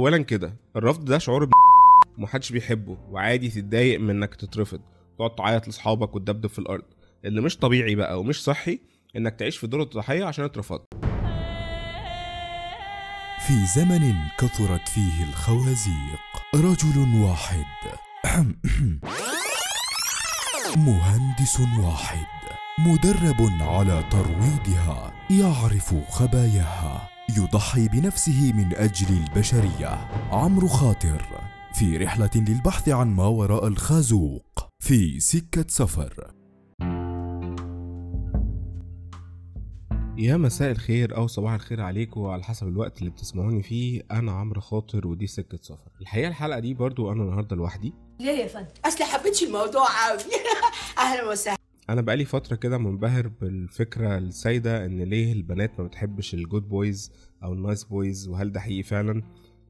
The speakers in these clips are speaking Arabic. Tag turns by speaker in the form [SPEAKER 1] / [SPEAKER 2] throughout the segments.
[SPEAKER 1] اولا كده الرفض ده شعور محدش بيحبه وعادي تتضايق من إنك تترفض تقعد تعيط لأصحابك وتدبدب في الأرض اللي مش طبيعي بقى ومش صحي إنك تعيش في دور الضحية عشان اترفضت.
[SPEAKER 2] في زمن كثرت فيه الخوازيق رجل واحد. مهندس واحد. مدرب على ترويضها يعرف خباياها. يضحي بنفسه من أجل البشرية. عمرو خاطر. في رحلة للبحث عن ما وراء الخازوق في سكة سفر.
[SPEAKER 1] يا مساء الخير أو صباح الخير عليكم على حسب الوقت اللي بتسمعوني فيه. أنا عمرو خاطر ودي سكة سفر. الحقيقة الحلقة دي برضو أنا النهارده لوحدي.
[SPEAKER 3] ليه يا فندم؟
[SPEAKER 4] أصل حبيتش الموضوع قوي أهلا وسهلا.
[SPEAKER 1] أنا بقالي فترة كده منبهر بالفكرة السائده إن ليه البنات ما بتحبش الجود بويز أو ال nice boys وهل ده حقيقي فعلا؟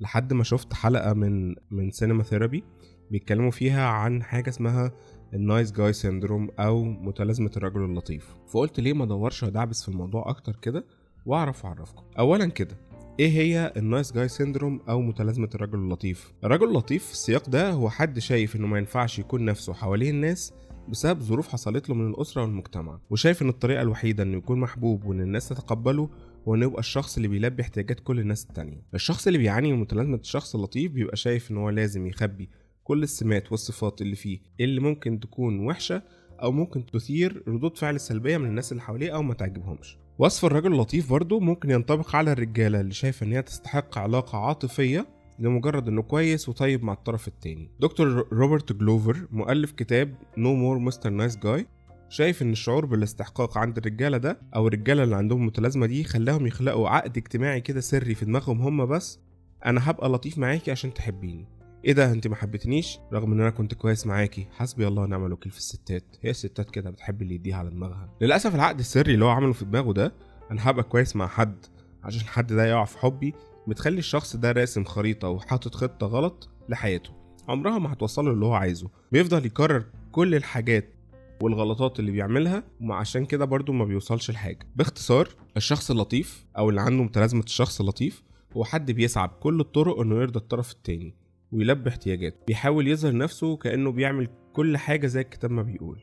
[SPEAKER 1] لحد ما شفت حلقة من من Cinema Therapy بيتكلموا فيها عن حاجة اسمها ال nice guy syndrome أو متلازمة الرجل اللطيف. فقلت ليه ما أدورش وأدعبس في الموضوع أكتر كده وأعرف أعرفكم. اولا كده إيه هي ال nice guy syndrome أو متلازمة الرجل اللطيف؟ الرجل اللطيف في السياق ده هو حد شايف إنه ما ينفعش يكون نفسه حوالين الناس بسبب ظروف حصلت له من الأسرة والمجتمع وشايف إن الطريقة الوحيدة إنه يكون محبوب وإن الناس تتقبله هو إنه يبقى الشخص اللي بيلبي احتياجات كل الناس التانية. الشخص اللي بيعاني من متلازمة الشخص اللطيف بيبقى شايف إن هو لازم يخبي كل السمات والصفات اللي فيه اللي ممكن تكون وحشة أو ممكن تثير ردود فعل سلبية من الناس اللي حواليه أو ما تعجبهمش. وصف الرجل اللطيف برضه ممكن ينطبق على الرجالة اللي شايفة إن هي تستحق علاقة عاطفية لمجرد إنه كويس وطيب مع الطرف التاني. دكتور روبرت جلوفر مؤلف كتاب No More Mr. Nice Guy شايف إن الشعور بالاستحقاق عند الرجالة ده أو الرجالة اللي عندهم المتلازمه دي خلاهم يخلقوا عقد اجتماعي كده سري في دماغهم هم بس أنا هبقى لطيف معاكي عشان تحبيني. إيه ده انت ما حبيتنيش؟ رغم إن أنا كنت كويس معاكي. حسبي الله ونعم الوكيل في الستات. هي الستات كده بتحب اللي يديها على دماغها. للأسف العقد السري اللي هو عمله في دماغه ده أنا هبقى كويس مع حد عشان الحد ده يقع في حبي. بتخلي الشخص ده راسم خريطة وحاطط خطة غلط لحياته. عمرها ما هتوصله اللي هو عايزه. بيفضل يكرر كل الحاجات والغلطات اللي بيعملها وعشان كده برضو ما بيوصلش لحاجة. باختصار الشخص اللطيف أو اللي عنده متلازمة الشخص اللطيف هو حد بيسعى بكل الطرق إنه يرضي الطرف التاني ويلبي احتياجاته. بيحاول يظهر نفسه كأنه بيعمل كل حاجة زي الكتاب ما بيقول.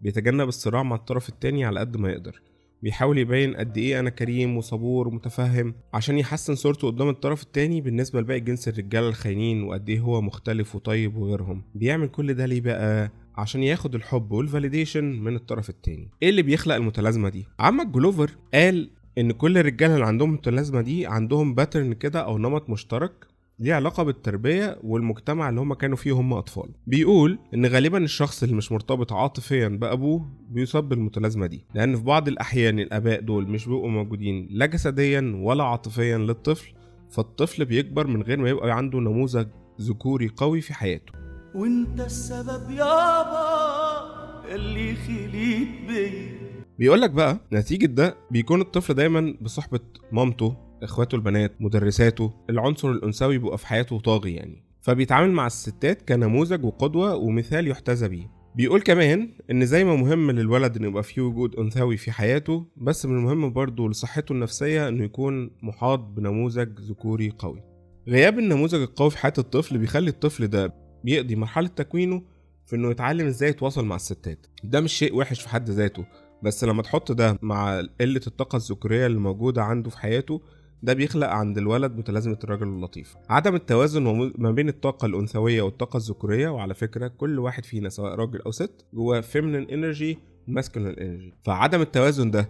[SPEAKER 1] بيتجنب الصراع مع الطرف التاني على قد ما يقدر. بيحاول يبين قد إيه أنا كريم وصبور ومتفهم عشان يحسن صورته قدام الطرف التاني بالنسبة لباقي جنس الرجالة الخاينين وقد إيه هو مختلف وطيب وغيرهم. بيعمل كل ده ليه بقى؟ عشان ياخد الحب وال validation من الطرف التاني. إيه اللي بيخلق المتلازمة دي؟ عمك جلوفر قال إن كل الرجالة اللي عندهم المتلازمه دي عندهم pattern كده أو نمط مشترك ليه علاقة بالتربية والمجتمع اللي هم كانوا فيه هم أطفال. بيقول إن غالبا الشخص اللي مش مرتبط عاطفيا بأبوه بيصاب بالمتلازمة دي. لأن في بعض الأحيان الآباء دول مش بيبقوا موجودين لا جسديا ولا عاطفيا للطفل فالطفل بيكبر من غير ما يبقى عنده نموذج ذكوري قوي في حياته.
[SPEAKER 5] وانت السبب يابا اللي خليت بيا
[SPEAKER 1] بيقول لك بقى نتيجة ده بيكون الطفل دايما بصحبة مامته إخواته البنات مدرساته العنصر الأنثوي بيبقى في حياته طاغي يعني. فبيتعامل مع الستات كنموذج وقدوة ومثال يحتذى بيه. بيقول كمان إن زي ما مهم للولد إنه يبقى فيه وجود أنثوي في حياته بس من المهم برضه لصحته النفسية إنه يكون محاط بنموذج ذكوري قوي. غياب النموذج القوي في حياة الطفل بيخلي الطفل ده بيقضي مرحلة تكوينه في إنه يتعلم إزاي يتواصل مع الستات. ده مش شيء وحش في حد ذاته بس لما تحط ده مع قلة الطاقة الذكورية اللي موجودة عنده في حياته ده بيخلق عند الولد متلازمة الرجل اللطيف عدم التوازن ما بين الطاقة الأنثوية والطاقة الذكورية وعلى فكرة كل واحد فينا سواء راجل أو ست جواه feminine energy masculine energy. فعدم التوازن ده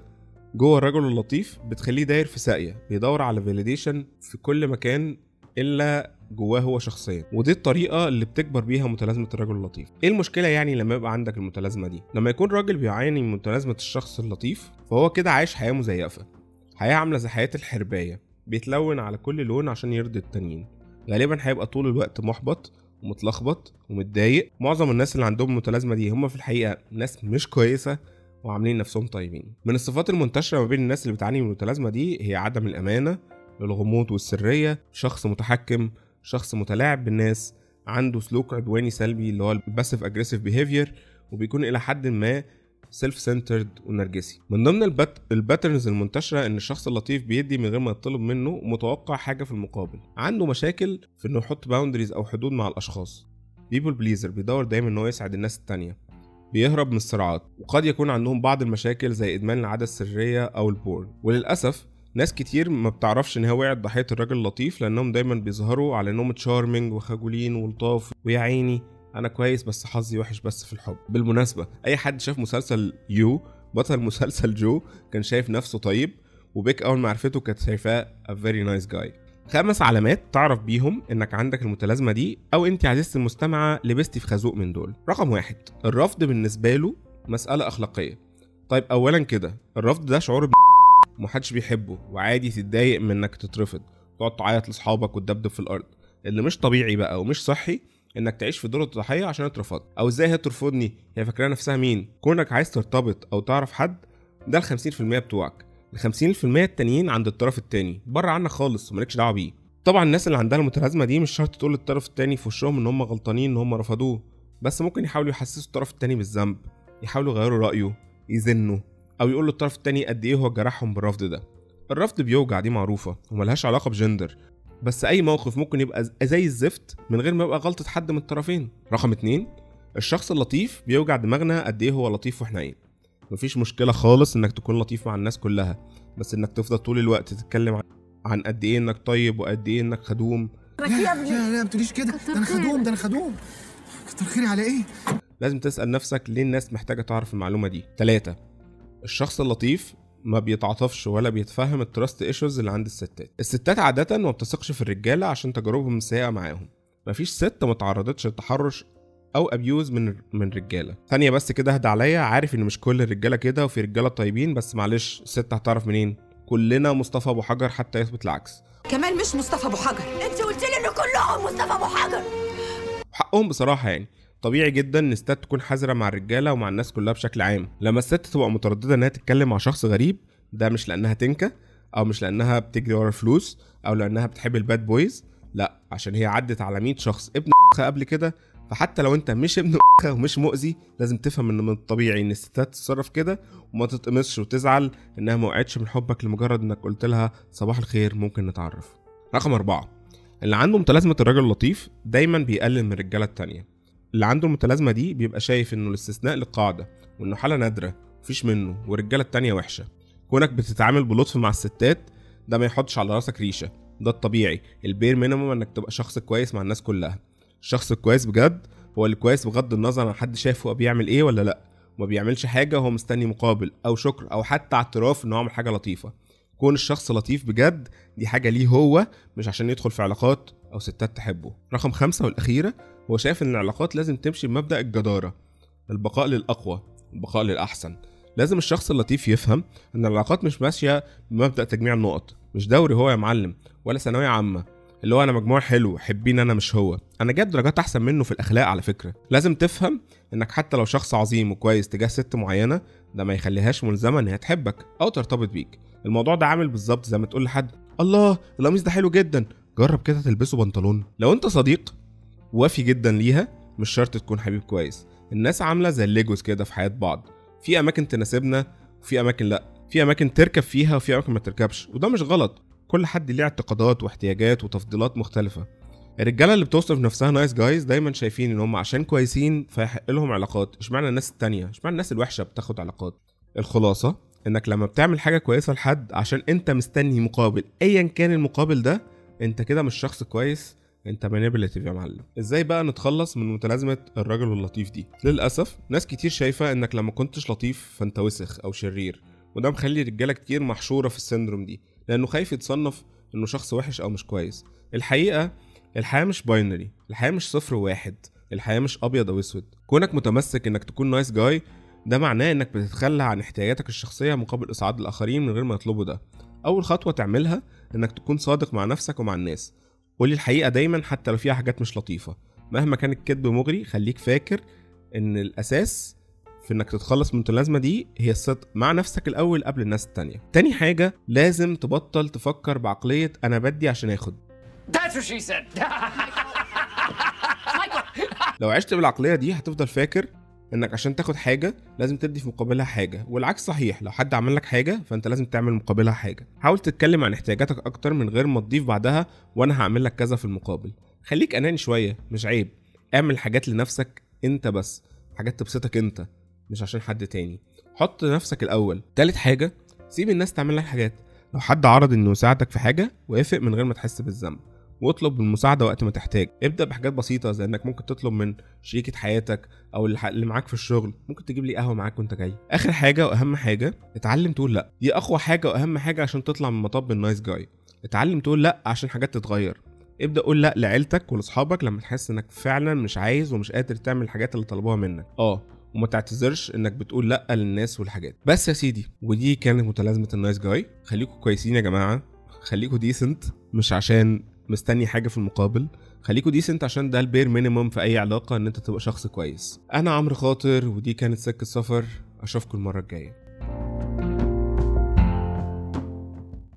[SPEAKER 1] جوه الرجل اللطيف بتخليه داير في ساقية بيدور على validation في كل مكان إلا جواه هو شخصيا. ودي الطريقة اللي بتكبر بيها متلازمة الرجل اللطيف. إيه المشكلة يعني لما يبقى عندك المتلازمة دي؟ لما يكون راجل بيعاني من متلازمة الشخص اللطيف فهو كده عايش حياة مزيفة. حياة عاملة زي حياة الحرباية بيتلون على كل لون عشان يرضي التانيين. غالبا هيبقى طول الوقت محبط ومتلخبط ومتضايق. معظم الناس اللي عندهم المتلازمة دي هم في الحقيقة ناس مش كويسة وعاملين نفسهم طيبين. من الصفات المنتشرة ما بين الناس اللي بتعاني من المتلازمة دي هي عدم الأمانة الغموض والسرية شخص متحكم شخص متلاعب بالناس عنده سلوك عدواني سلبي اللي هو ال passive aggressive behavior وبيكون إلى حد ما self centered ونرجسي. من ضمن ال pat... ال patterns المنتشرة إن الشخص اللطيف بيدي من غير ما يطلب منه ومتوقع حاجة في المقابل. عنده مشاكل في إنه يحط boundaries أو حدود مع الأشخاص. people pleaser بيدور دايما إن هو يسعد الناس التانية. بيهرب من الصراعات. وقد يكون عندهم بعض المشاكل زي إدمان العادة السرية أو ال porn. وللأسف ناس كتير ما بتعرفش إن هي وقعت ضحيه الراجل اللطيف لأنهم دايما بيظهروا على إنهم charming وخجولين ولطاف ويا عيني. أنا كويس بس حظي وحش بس في الحب. بالمناسبة اي حد شاف مسلسل You بطل مسلسل جو كان شايف نفسه طيب وبيك اول ما عرفته كانت شايفاه a very nice guy. خمس علامات تعرف بيهم انك عندك المتلازمة دي أو انت عزيزتي المستمعة لبستي في خازوق من دول. رقم واحد الرفض بالنسبة له مسألة أخلاقية. طيب اولا كده الرفض ده شعور ومحدش بيحبه وعادي تتضايق من إنك تترفض تقعد تعيط لأصحابك وتدبدب في الأرض. اللي مش طبيعي بقى ومش صحي إنك تعيش في دور الضحيه عشان اترفضت أو إزاي هي ترفضني؟ هي فاكره نفسها مين؟ كونك عايز ترتبط أو تعرف حد ده ال 50% بتوعك. ال 50% التانيين عند الطرف التاني بره عنك خالص ومالكش دعوة بيه. طبعا الناس اللي عندها المتلازمة دي مش شرط تقول للطرف التاني في وشهم إن هم غلطانين إن هم رفضوه. بس ممكن يحاولوا يحسسوا الطرف التاني بالذنب يحاولوا يغيروا رأيه يزنوا أو يقولوا للطرف التاني قد إيه هو جرحهم بالرفض ده. الرفض بيوجع دي معروفة وملهاش علاقة بجندر. بس أي موقف ممكن يبقى زي الزفت من غير ما يبقى غلطة حد من الطرفين. رقم اتنين الشخص اللطيف بيوجع دماغنا قد إيه هو لطيف وحنين مفيش مشكلة خالص إنك تكون لطيف مع الناس كلها بس إنك تفضل طول الوقت تتكلم عن قد إيه إنك طيب وقد إيه إنك خدوم.
[SPEAKER 3] لا لا ما تقوليش كده. ده أنا خدوم ده أنا خدوم. كتر خيري على إيه؟
[SPEAKER 1] لازم تسأل نفسك ليه الناس محتاجة تعرف المعلومة دي. تلاتة الشخص اللطيف ما بيتعاطفش ولا بيتفهم ال trust issues اللي عند الستات. الستات عادة ما بتثقش في الرجالة عشان تجاربهم السيئه معاهم. مفيش ست ما تعرضتش لتحرش أو abuse من من رجاله ثانية بس كده اهدى عليا عارف إن مش كل الرجالة كده وفي رجالة طيبين بس معلش الست هتعرف منين؟ كلنا مصطفى أبو حجر حتى يثبت العكس.
[SPEAKER 4] كمال مش مصطفى أبو حجر. انت قلت لي إن كلهم مصطفى أبو حجر.
[SPEAKER 1] حقهم بصراحة يعني. طبيعي جدا إن الستات تكون حذرة مع الرجالة ومع الناس كلها بشكل عام. لما الست تبقى مترددة إنها تتكلم مع شخص غريب ده مش لأنها تنكة أو مش لأنها بتجري ورا فلوس أو لأنها بتحب ال bad boys لأ عشان هي عدت على 100 شخص. ابن قبل كده فحتى لو أنت مش ابن ومش مؤذي لازم تفهم إن من الطبيعي إن الستات تتصرف كده وما تتقمصش وتزعل إنها ما وقعتش من حبك لمجرد إنك قلت لها صباح الخير ممكن نتعرف. رقم أربعة اللي عنده متلازمة الراجل اللطيف دايما بيقلل من الرجالة التانية. اللي عنده المتلازمة دي بيبقى شايف إنه الاستثناء للقاعدة وإنه حالة نادرة مفيش منه والرجالة التانية وحشة. كونك بتتعامل بلطف مع الستات ده ما يحطش على راسك ريشة. ده الطبيعي. ال bare minimum إنك تبقى شخص كويس مع الناس كلها. الشخص الكويس بجد هو اللي كويس بغض النظر عن حد شافه بيعمل إيه ولا لأ. وما بيعملش حاجة وهو مستني مقابل أو شكر أو حتى اعتراف إنه عمل حاجة لطيفة. كون الشخص لطيف بجد دي حاجة ليه هو مش عشان يدخل في علاقات أو ستات تحبه. رقم خمسة والأخيرة هو شايف إن العلاقات لازم تمشي بمبدأ الجدارة البقاء للأقوى البقاء للأحسن. لازم الشخص اللطيف يفهم إن العلاقات مش ماشية بمبدأ تجميع النقط مش دوري هو يا معلم ولا ثانوية عامة. اللي هو أنا مجموع حلو حبين أنا مش هو. أنا جايب درجات أحسن منه في الأخلاق على فكرة. لازم تفهم إنك حتى لو شخص عظيم وكويس تجاه ست معينة ده ما يخليهاش ملزمة إن هي تحبك أو ترتبط بيك. الموضوع ده عامل بالظبط زي ما تقول لحد الله القميص ده حلو جدا. جرب كده تلبسه بنطلون. لو أنت صديق وافي جدا ليها مش شرط تكون حبيب كويس. الناس عاملة زي الليجوز كده في حياة بعض. في أماكن تناسبنا وفي أماكن لأ. في أماكن تركب فيها وفي أماكن ما تركبش. وده مش غلط. كل حد ليه اعتقادات واحتياجات وتفضيلات مختلفة. الرجالة اللي بتوصف نفسها nice guys دايما شايفين إن هم عشان كويسين فيحق لهم علاقات. اشمعنى الناس التانية؟ اشمعنى الناس الوحشة بتاخد علاقات؟ الخلاصة إنك لما بتعمل حاجة كويسة لحد عشان أنت مستني مقابل. ايا كان المقابل ده أنت كده مش شخص كويس أنت manipulative يا معلم. إزاي بقى نتخلص من متلازمة الراجل اللطيف دي؟ للأسف ناس كتير شايفة إنك لما كنتش لطيف فأنت وسخ أو شرير وده مخلي رجاله كتير محشورة في ال syndrome دي لأنه خايف يتصنف إنه شخص وحش أو مش كويس. الحقيقة الحياة مش binary الحياة مش صفر وواحد الحياة مش أبيض أو أسود. كونك متمسك إنك تكون nice guy ده معناه إنك بتتخلى عن احتياجاتك الشخصية مقابل اسعاد الآخرين من غير ما يطلبوا ده. أول خطوة تعملها إنك تكون صادق مع نفسك ومع الناس. قولي الحقيقة دايما حتى لو فيها حاجات مش لطيفة. مهما كان الكذب مغري خليك فاكر إن الأساس في إنك تتخلص من المتلازمه دي هي الصدق مع نفسك الأول قبل الناس التانية. تاني حاجة لازم تبطل تفكر بعقلية أنا بدي عشان آخد.
[SPEAKER 6] That's what she said.
[SPEAKER 1] لو عشت بالعقلية دي هتفضل فاكر انك عشان تاخد حاجة لازم تدي في مقابلها حاجة والعكس صحيح لو حد عمل لك حاجة فانت لازم تعمل مقابلها حاجة. حاول تتكلم عن احتياجاتك أكتر من غير ما تضيف بعدها وأنا هعمل لك كذا في المقابل. خليك اناني شوية مش عيب. اعمل حاجات لنفسك انت بس حاجات تبسطك انت مش عشان حد تاني. حط نفسك الأول. تالت حاجة سيب الناس تعمل لك حاجات. لو حد عرض إنه يساعدك في حاجة وافق من غير ما تحس بالذنب. واطلب المساعدة وقت ما تحتاج. ابدأ بحاجات بسيطة زي إنك ممكن تطلب من شريكة حياتك أو اللي معاك في الشغل ممكن تجيب لي قهوة معاك وأنت جاي. آخر حاجة وأهم حاجة اتعلم تقول لأ. دي أقوى حاجة وأهم حاجة عشان تطلع من مطب النايس جاي. اتعلم تقول لأ عشان حاجات تتغير. ابدأ قول لأ لعيلتك ولأصحابك لما تحس إنك فعلا مش عايز ومش قادر تعمل الحاجات اللي طلبوها منك. آه وما تعتذرش إنك بتقول لأ للناس والحاجات. بس يا سيدي ودي كانت متلازمة ال nice guy. خليكم كويسين يا جماعة. خليكم decent مش عشان مستني حاجة في المقابل. خليكوا decent عشان ده ال bare minimum في أي علاقة إن أنت تبقى شخص كويس. أنا عمرو خاطر ودي كانت سكة سفر. أشوفكم المرة الجاية.